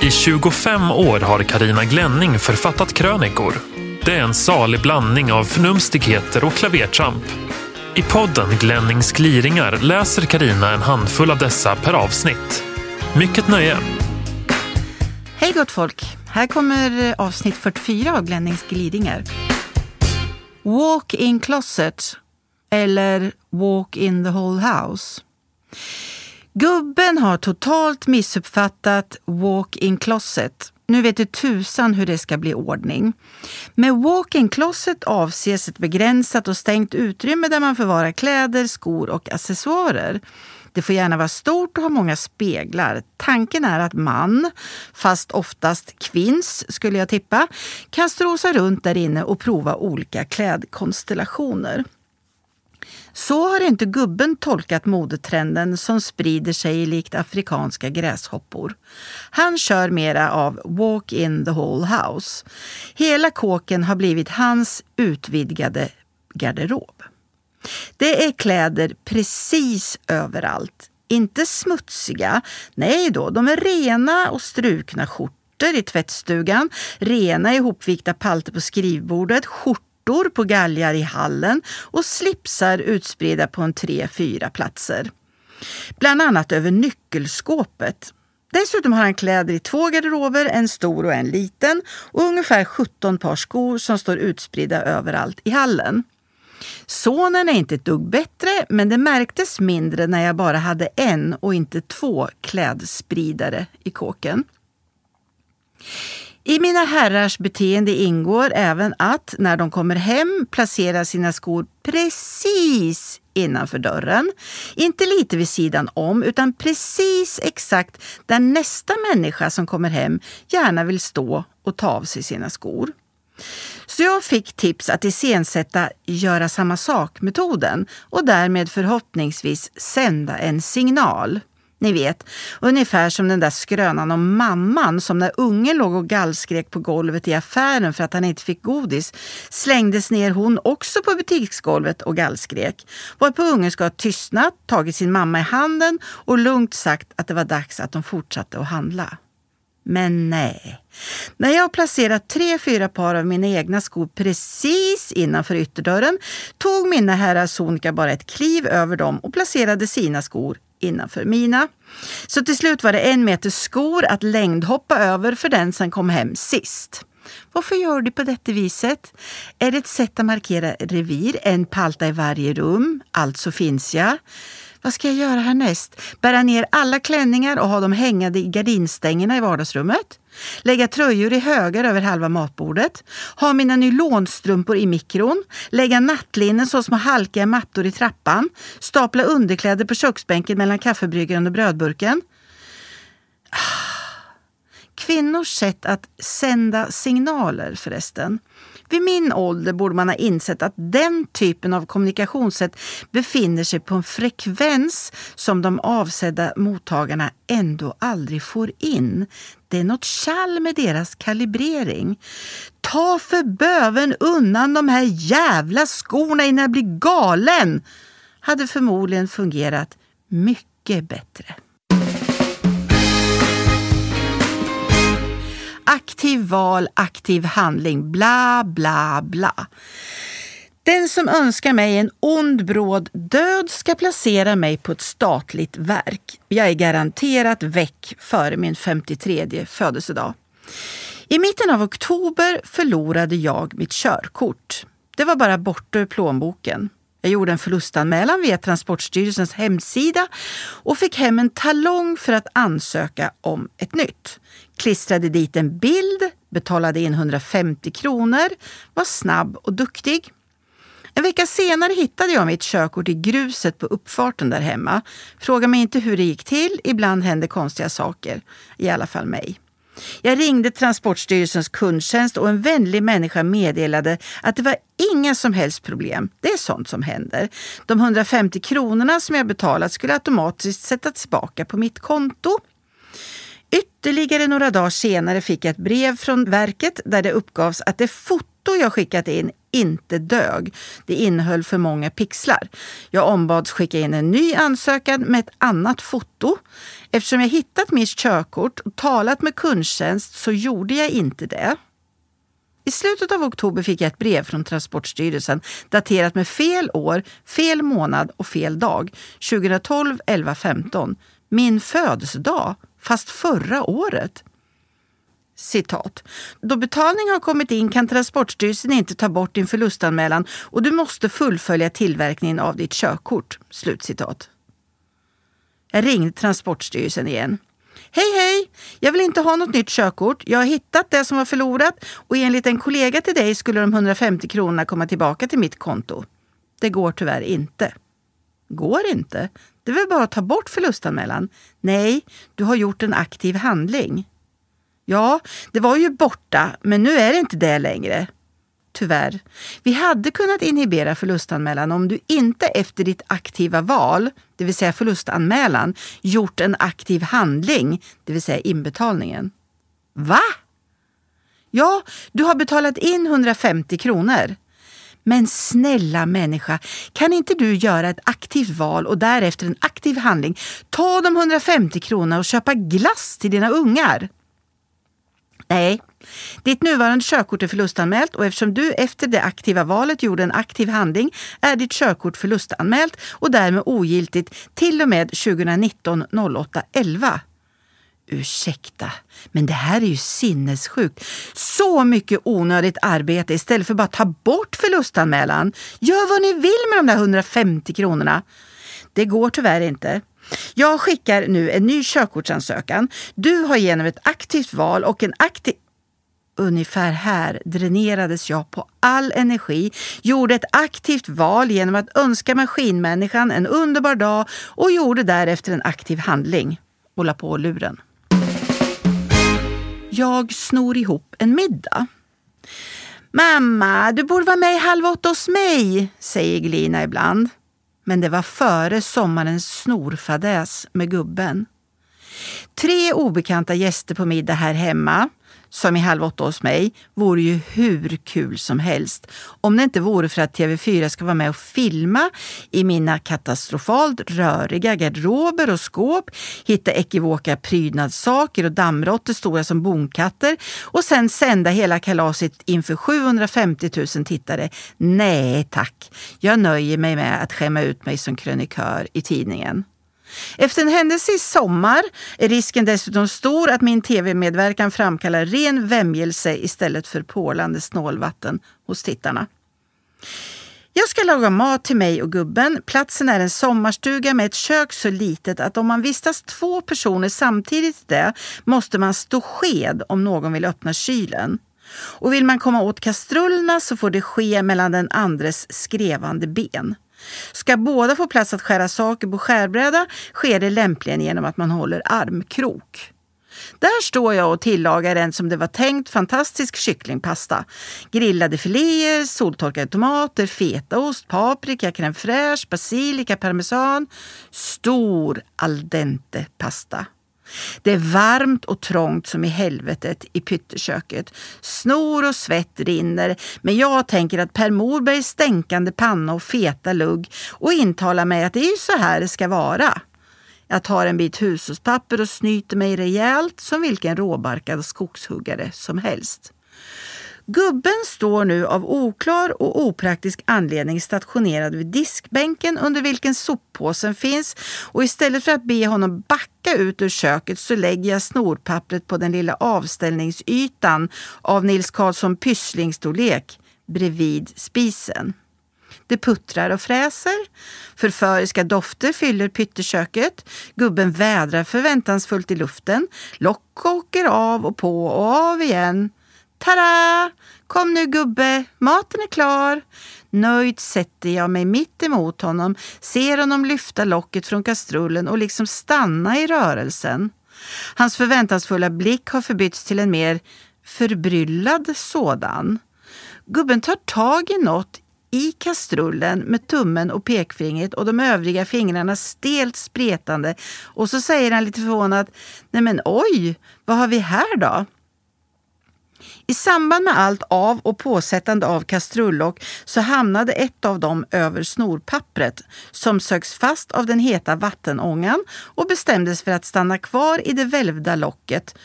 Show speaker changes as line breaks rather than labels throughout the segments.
I 25 år har Karina Glänning författat krönikor. Det är en salig blandning av förnumstigheter och klavertramp. I podden Glennings gliringar läser Karina en handfull av dessa per avsnitt. Mycket nöje!
Hej gott folk! Här kommer avsnitt 44 av Glennings gliringar. Walk in closet eller walk in the whole house. Gubben har totalt missuppfattat walk-in closet. Nu vet du tusan hur det ska bli ordning. Med walk-in closet avses ett begränsat och stängt utrymme där man förvarar kläder, skor och accessoarer. Det får gärna vara stort och ha många speglar. Tanken är att man, fast oftast kvinns skulle jag tippa, kan strosa runt där inne och prova olika klädkonstellationer. Så har inte gubben tolkat modetrenden som sprider sig likt afrikanska gräshoppor. Han kör mera av walk in the whole house. Hela kåken har blivit hans utvidgade garderob. Det är kläder precis överallt. Inte smutsiga. Nej då, de är rena och strukna skjortor i tvättstugan, rena ihopvikta palter på skrivbordet, skjortor skjortor på galgar i hallen och slipsar utspridda på en tre, fyra platser. Bland annat över nyckelskåpet. Dessutom har han kläder i två garderober, en stor och en liten och ungefär 17 par skor som står utspridda överallt i hallen. Sonen är inte ett dugg bättre, men det märktes mindre när jag bara hade en och inte två klädspridare i kåken. I mina herrars beteende ingår även att när de kommer hem placera sina skor precis innanför dörren. Inte lite vid sidan om, utan precis exakt där nästa människa som kommer hem gärna vill stå och ta av sig sina skor. Så jag fick tips att iscensätta göra samma sak-metoden och därmed förhoppningsvis sända en signal. Ni vet, ungefär som den där skrönan om mamman som när ungen låg och gallskrek på golvet i affären för att han inte fick godis slängdes ner hon också på butiksgolvet och gallskrek. Varpå ungen ska ha tystnat, tagit sin mamma i handen och lugnt sagt att det var dags att de fortsatte att handla. Men nej. När jag placerat tre, fyra par av mina egna skor precis innanför ytterdörren tog mina herrar sonika bara ett kliv över dem och placerade sina skor innanför mina. Så till slut var det en meter skor att längdhoppa över för den som kom hem sist. Varför gör du på detta viset? Är det ett sätt att markera revir? En palta i varje rum, alltså finns jag. Vad ska jag göra härnäst? Bära ner alla klänningar och ha dem hängande i gardinstängerna i vardagsrummet? Lägga tröjor i högar över halva matbordet? Ha mina nylonstrumpor i mikron? Lägga nattlinnen som små halkiga mattor i trappan? Stapla underkläder på köksbänken mellan kaffebryggaren och brödburken? Ah. Kvinnors sätt att sända signaler förresten. Vid min ålder borde man ha insett att den typen av kommunikationssätt befinner sig på en frekvens som de avsedda mottagarna ändå aldrig får in. Det är något kall med deras kalibrering. Ta för böven undan de här jävla skorna innan jag blir galen! hade förmodligen fungerat mycket bättre. Aktiv val, aktiv handling, bla bla bla. Den som önskar mig en ond bråd död ska placera mig på ett statligt verk. Jag är garanterat väck före min 53 födelsedag. I mitten av oktober förlorade jag mitt körkort. Det var bara borta ur plånboken. Jag gjorde en förlustanmälan via Transportstyrelsens hemsida och fick hem en talong för att ansöka om ett nytt. Klistrade dit en bild, betalade in 150 kronor, var snabb och duktig. En vecka senare hittade jag mitt körkort i gruset på uppfarten där hemma. Fråga mig inte hur det gick till, ibland händer konstiga saker. I alla fall mig. Jag ringde Transportstyrelsens kundtjänst och en vänlig människa meddelade att det var inga som helst problem. Det är sånt som händer. De 150 kronorna som jag betalat skulle automatiskt sättas tillbaka på mitt konto. Ytterligare några dagar senare fick jag ett brev från verket där det uppgavs att det foto jag skickat in inte dög. Det innehöll för många pixlar. Jag ombads skicka in en ny ansökan med ett annat foto. Eftersom jag hittat mitt körkort och talat med kundtjänst så gjorde jag inte det. I slutet av oktober fick jag ett brev från Transportstyrelsen daterat med fel år, fel månad och fel dag. 2012 11 15. Min födelsedag, fast förra året. Citat. Då betalning har kommit in kan Transportstyrelsen inte ta bort din förlustanmälan och du måste fullfölja tillverkningen av ditt körkort. Slutcitat. Jag ringde Transportstyrelsen igen. Hej hej! Jag vill inte ha något nytt körkort. Jag har hittat det som var förlorat och enligt en kollega till dig skulle de 150 kronorna komma tillbaka till mitt konto. Det går tyvärr inte. Går inte? Det är väl bara att ta bort förlustanmälan? Nej, du har gjort en aktiv handling. Ja, det var ju borta, men nu är det inte det längre. Tyvärr. Vi hade kunnat inhibera förlustanmälan om du inte efter ditt aktiva val, det vill säga förlustanmälan, gjort en aktiv handling, det vill säga inbetalningen. Va? Ja, du har betalat in 150 kronor. Men snälla människa, kan inte du göra ett aktivt val och därefter en aktiv handling? Ta de 150 kronorna och köpa glass till dina ungar. Nej, ditt nuvarande körkort är förlustanmält och eftersom du efter det aktiva valet gjorde en aktiv handling är ditt körkort förlustanmält och därmed ogiltigt till och med 2019 08 11. Ursäkta, men det här är ju sinnessjukt. Så mycket onödigt arbete istället för bara ta bort förlustanmälan. Gör vad ni vill med de där 150 kronorna. Det går tyvärr inte. Jag skickar nu en ny körkortsansökan. Du har genom ett aktivt val och en aktiv ungefär här dränerades jag på all energi, gjorde ett aktivt val genom att önska maskinmänniskan en underbar dag och gjorde därefter en aktiv handling. Och la på luren. Jag snor ihop en middag. Mamma, du borde vara med i Halv åtta hos mig, säger Glina ibland. Men det var före sommarens snorfadäs med gubben. Tre obekanta gäster på middag här hemma som i Halv åtta hos mig vore ju hur kul som helst. Om det inte vore för att TV4 ska vara med och filma i mina katastrofalt röriga garderober och skåp, hitta ekivoka prydnadssaker och dammråttor stora som bonkatter och sen sända hela kalaset inför 750 000 tittare. Nej tack, jag nöjer mig med att skämma ut mig som krönikör i tidningen. Efter en händelse i sommar är risken dessutom stor att min tv-medverkan framkallar ren vämjelse istället för pålande snålvatten hos tittarna. Jag ska laga mat till mig och gubben. Platsen är en sommarstuga med ett kök så litet att om man vistas två personer samtidigt i det måste man stå sked om någon vill öppna kylen. Och vill man komma åt kastrullerna så får det ske mellan den andres skrevande ben. Ska båda få plats att skära saker på skärbräda sker det lämpligen genom att man håller armkrok. Där står jag och tillagar en som det var tänkt fantastisk kycklingpasta. Grillade filéer, soltorkade tomater, fetaost, paprika, crème fraîche, basilika, parmesan. Stor al dente pasta. Det är varmt och trångt som i helvetet i pytteköket. Snor och svett rinner, men jag tänker att Per Morbergs stänkande panna och feta lugg och intalar mig att det är så här det ska vara. Jag tar en bit hushållspapper och snyter mig rejält som vilken råbarkad skogshuggare som helst. Gubben står nu av oklar och opraktisk anledning stationerad vid diskbänken under vilken soppåsen finns och istället för att be honom backa ut ur köket så lägger jag snorpappret på den lilla avställningsytan av Nils Karlsson Pyssling-storlek bredvid spisen. Det puttrar och fräser. Förföriska dofter fyller pytteköket. Gubben vädrar förväntansfullt i luften. Lock åker av och på och av igen. Tada! Kom nu gubbe, maten är klar. Nöjd sätter jag mig mitt emot honom, ser honom lyfta locket från kastrullen och liksom stanna i rörelsen. Hans förväntansfulla blick har förbytts till en mer förbryllad sådan. Gubben tar tag i något i kastrullen med tummen och pekfingret och de övriga fingrarna stelt spretande och så säger han lite förvånat Nej men oj, vad har vi här då? I samband med allt av och påsättande av kastrullock så hamnade ett av dem över snorpappret som sögs fast av den heta vattenångan och bestämdes för att stanna kvar i det välvda locket.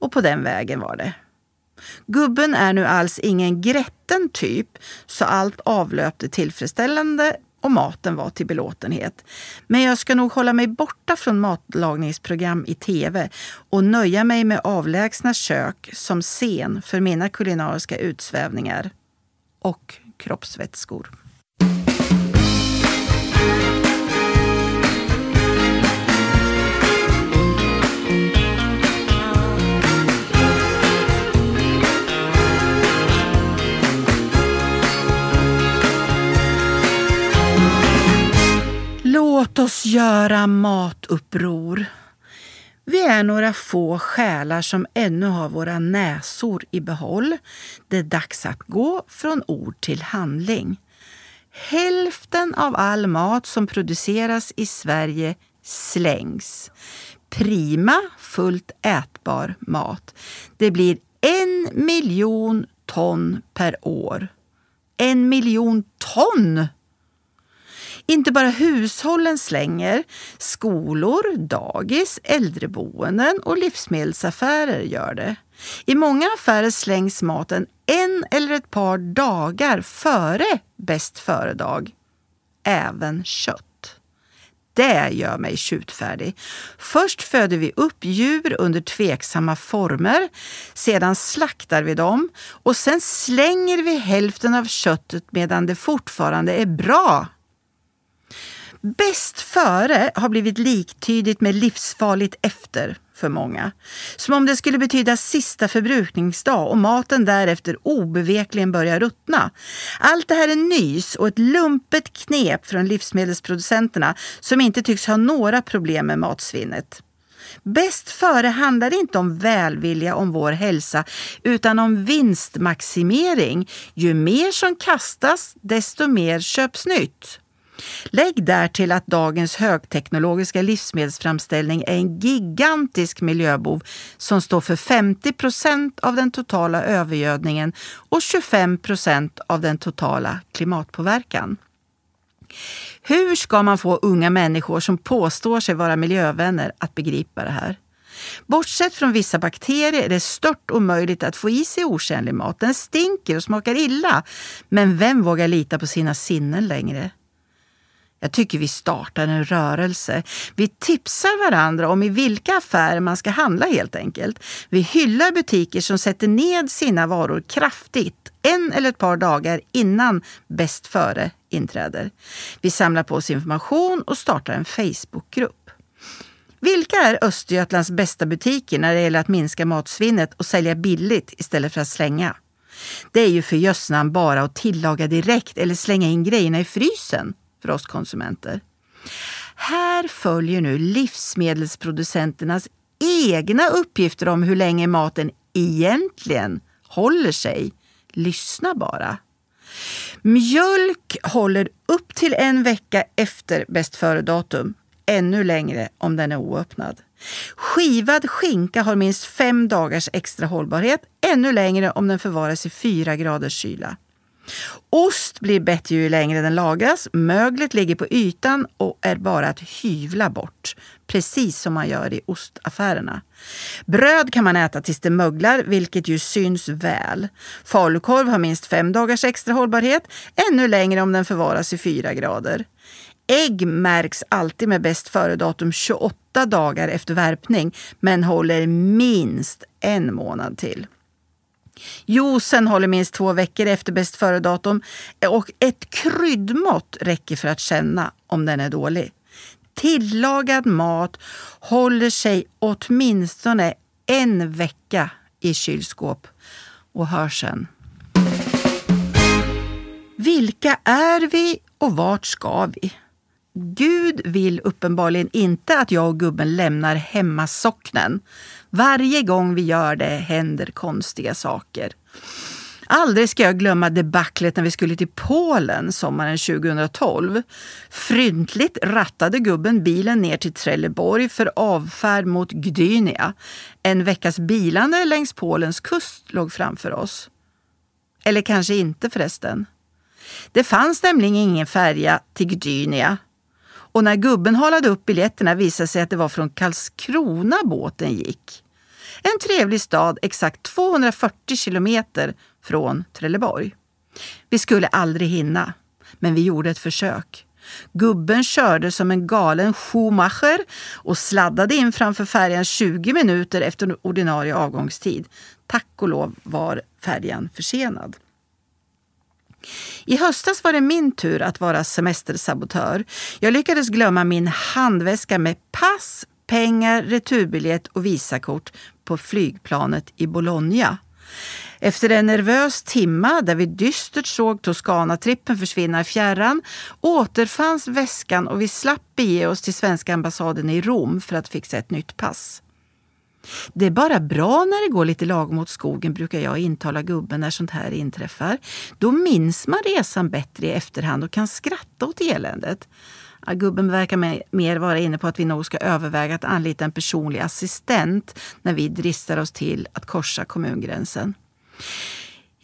Och på den vägen var det. Gubben är nu alls ingen grätten typ, så allt avlöpte tillfredsställande och maten var till belåtenhet. Men jag ska nog hålla mig borta från matlagningsprogram i tv och nöja mig med avlägsna kök som scen för mina kulinariska utsvävningar. Och kroppsvätskor. Låt oss göra matuppror. Vi är några få själar som ännu har våra näsor i behåll. Det är dags att gå från ord till handling. Hälften av all mat som produceras i Sverige slängs. Prima, fullt ätbar mat. Det blir en miljon ton per år. En miljon ton! Inte bara hushållen slänger, skolor, dagis, äldreboenden och livsmedelsaffärer gör det. I många affärer slängs maten en eller ett par dagar före bäst före-dag. Även kött. Det gör mig tjutfärdig. Först föder vi upp djur under tveksamma former. Sedan slaktar vi dem och sen slänger vi hälften av köttet medan det fortfarande är bra Bäst före har blivit liktydigt med livsfarligt efter för många. Som om det skulle betyda sista förbrukningsdag och maten därefter obevekligen börjar ruttna. Allt det här är nys och ett lumpet knep från livsmedelsproducenterna som inte tycks ha några problem med matsvinnet. Bäst före handlar inte om välvilja om vår hälsa utan om vinstmaximering. Ju mer som kastas, desto mer köps nytt. Lägg därtill att dagens högteknologiska livsmedelsframställning är en gigantisk miljöbov som står för 50 procent av den totala övergödningen och 25 procent av den totala klimatpåverkan. Hur ska man få unga människor som påstår sig vara miljövänner att begripa det här? Bortsett från vissa bakterier är det stört omöjligt att få i sig otjänlig mat. Den stinker och smakar illa. Men vem vågar lita på sina sinnen längre? Jag tycker vi startar en rörelse. Vi tipsar varandra om i vilka affärer man ska handla helt enkelt. Vi hyllar butiker som sätter ned sina varor kraftigt en eller ett par dagar innan bäst före inträder. Vi samlar på oss information och startar en Facebookgrupp. Vilka är Östergötlands bästa butiker när det gäller att minska matsvinnet och sälja billigt istället för att slänga? Det är ju för jössnan bara att tillaga direkt eller slänga in grejerna i frysen för oss konsumenter. Här följer nu livsmedelsproducenternas egna uppgifter om hur länge maten egentligen håller sig. Lyssna bara. Mjölk håller upp till en vecka efter bäst före-datum. Ännu längre om den är oöppnad. Skivad skinka har minst fem dagars extra hållbarhet. Ännu längre om den förvaras i fyra graders kyla. Ost blir bättre ju längre den lagras. Möglet ligger på ytan och är bara att hyvla bort. Precis som man gör i ostaffärerna. Bröd kan man äta tills det möglar, vilket ju syns väl. Falukorv har minst fem dagars extra hållbarhet. Ännu längre om den förvaras i fyra grader. Ägg märks alltid med bäst före-datum 28 dagar efter värpning, men håller minst en månad till. Juicen håller minst två veckor efter bäst före-datum eh, och ett kryddmått räcker för att känna om den är dålig. Tillagad mat håller sig åtminstone en vecka i kylskåp. Och hör sen. Vilka är vi och vart ska vi? Gud vill uppenbarligen inte att jag och gubben lämnar hemmasocknen. Varje gång vi gör det händer konstiga saker. Aldrig ska jag glömma debaclet när vi skulle till Polen sommaren 2012. Fryntligt rattade gubben bilen ner till Trelleborg för avfärd mot Gdynia. En veckas bilande längs Polens kust låg framför oss. Eller kanske inte förresten. Det fanns nämligen ingen färja till Gdynia. Och när gubben halade upp biljetterna visade sig att det var från Karlskrona båten gick. En trevlig stad exakt 240 kilometer från Trelleborg. Vi skulle aldrig hinna, men vi gjorde ett försök. Gubben körde som en galen Schumacher och sladdade in framför färjan 20 minuter efter ordinarie avgångstid. Tack och lov var färjan försenad. I höstas var det min tur att vara semestersabotör. Jag lyckades glömma min handväska med pass, pengar, returbiljett och visakort på flygplanet i Bologna. Efter en nervös timma där vi dystert såg Toscana-trippen försvinna i fjärran återfanns väskan och vi slapp bege oss till svenska ambassaden i Rom för att fixa ett nytt pass. Det är bara bra när det går lite lagom åt skogen, brukar jag intala gubben när sånt här inträffar. Då minns man resan bättre i efterhand och kan skratta åt eländet. Ja, gubben verkar mer vara inne på att vi nog ska överväga att anlita en personlig assistent när vi dristar oss till att korsa kommungränsen.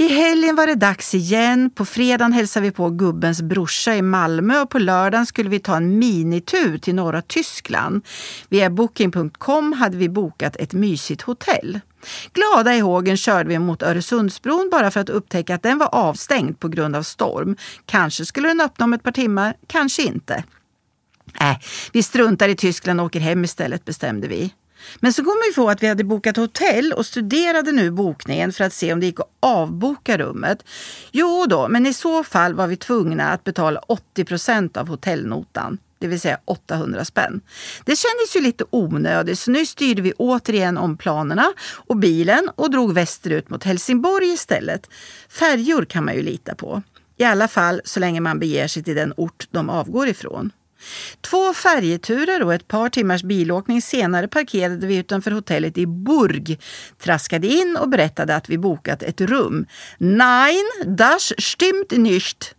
I helgen var det dags igen. På fredagen hälsade vi på gubbens brorsa i Malmö och på lördagen skulle vi ta en minitur till norra Tyskland. Via booking.com hade vi bokat ett mysigt hotell. Glada i hågen körde vi mot Öresundsbron bara för att upptäcka att den var avstängd på grund av storm. Kanske skulle den öppna om ett par timmar, kanske inte. Äh, vi struntar i Tyskland och åker hem istället bestämde vi. Men så kom vi på att vi hade bokat hotell och studerade nu bokningen för att se om det gick att avboka rummet. Jo då, men i så fall var vi tvungna att betala 80 procent av hotellnotan det vill säga 800 spänn. Det kändes ju lite onödigt så nu styrde vi återigen om planerna och bilen och drog västerut mot Helsingborg istället. Färjor kan man ju lita på. I alla fall så länge man beger sig till den ort de avgår ifrån. Två färjeturer och ett par timmars bilåkning senare parkerade vi utanför hotellet i Burg, traskade in och berättade att vi bokat ett rum. Nein, das stimmt nicht.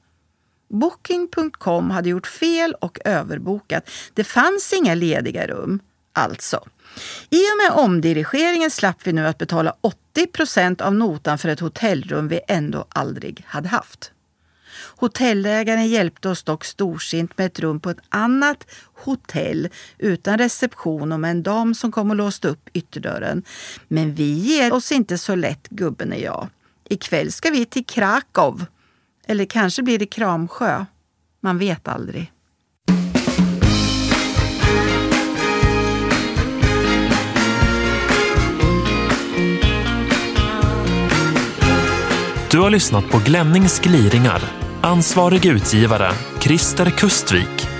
Booking.com hade gjort fel och överbokat. Det fanns inga lediga rum. Alltså. I och med omdirigeringen slapp vi nu att betala 80 procent av notan för ett hotellrum vi ändå aldrig hade haft. Hotellägaren hjälpte oss dock storsint med ett rum på ett annat hotell utan reception och med en dam som kom och låste upp ytterdörren. Men vi ger oss inte så lätt, gubben och jag. Ikväll ska vi till Krakow. Eller kanske blir det Kramsjö. Man vet aldrig.
Du har lyssnat på Glennings gliringar Ansvarig utgivare Christer Kustvik.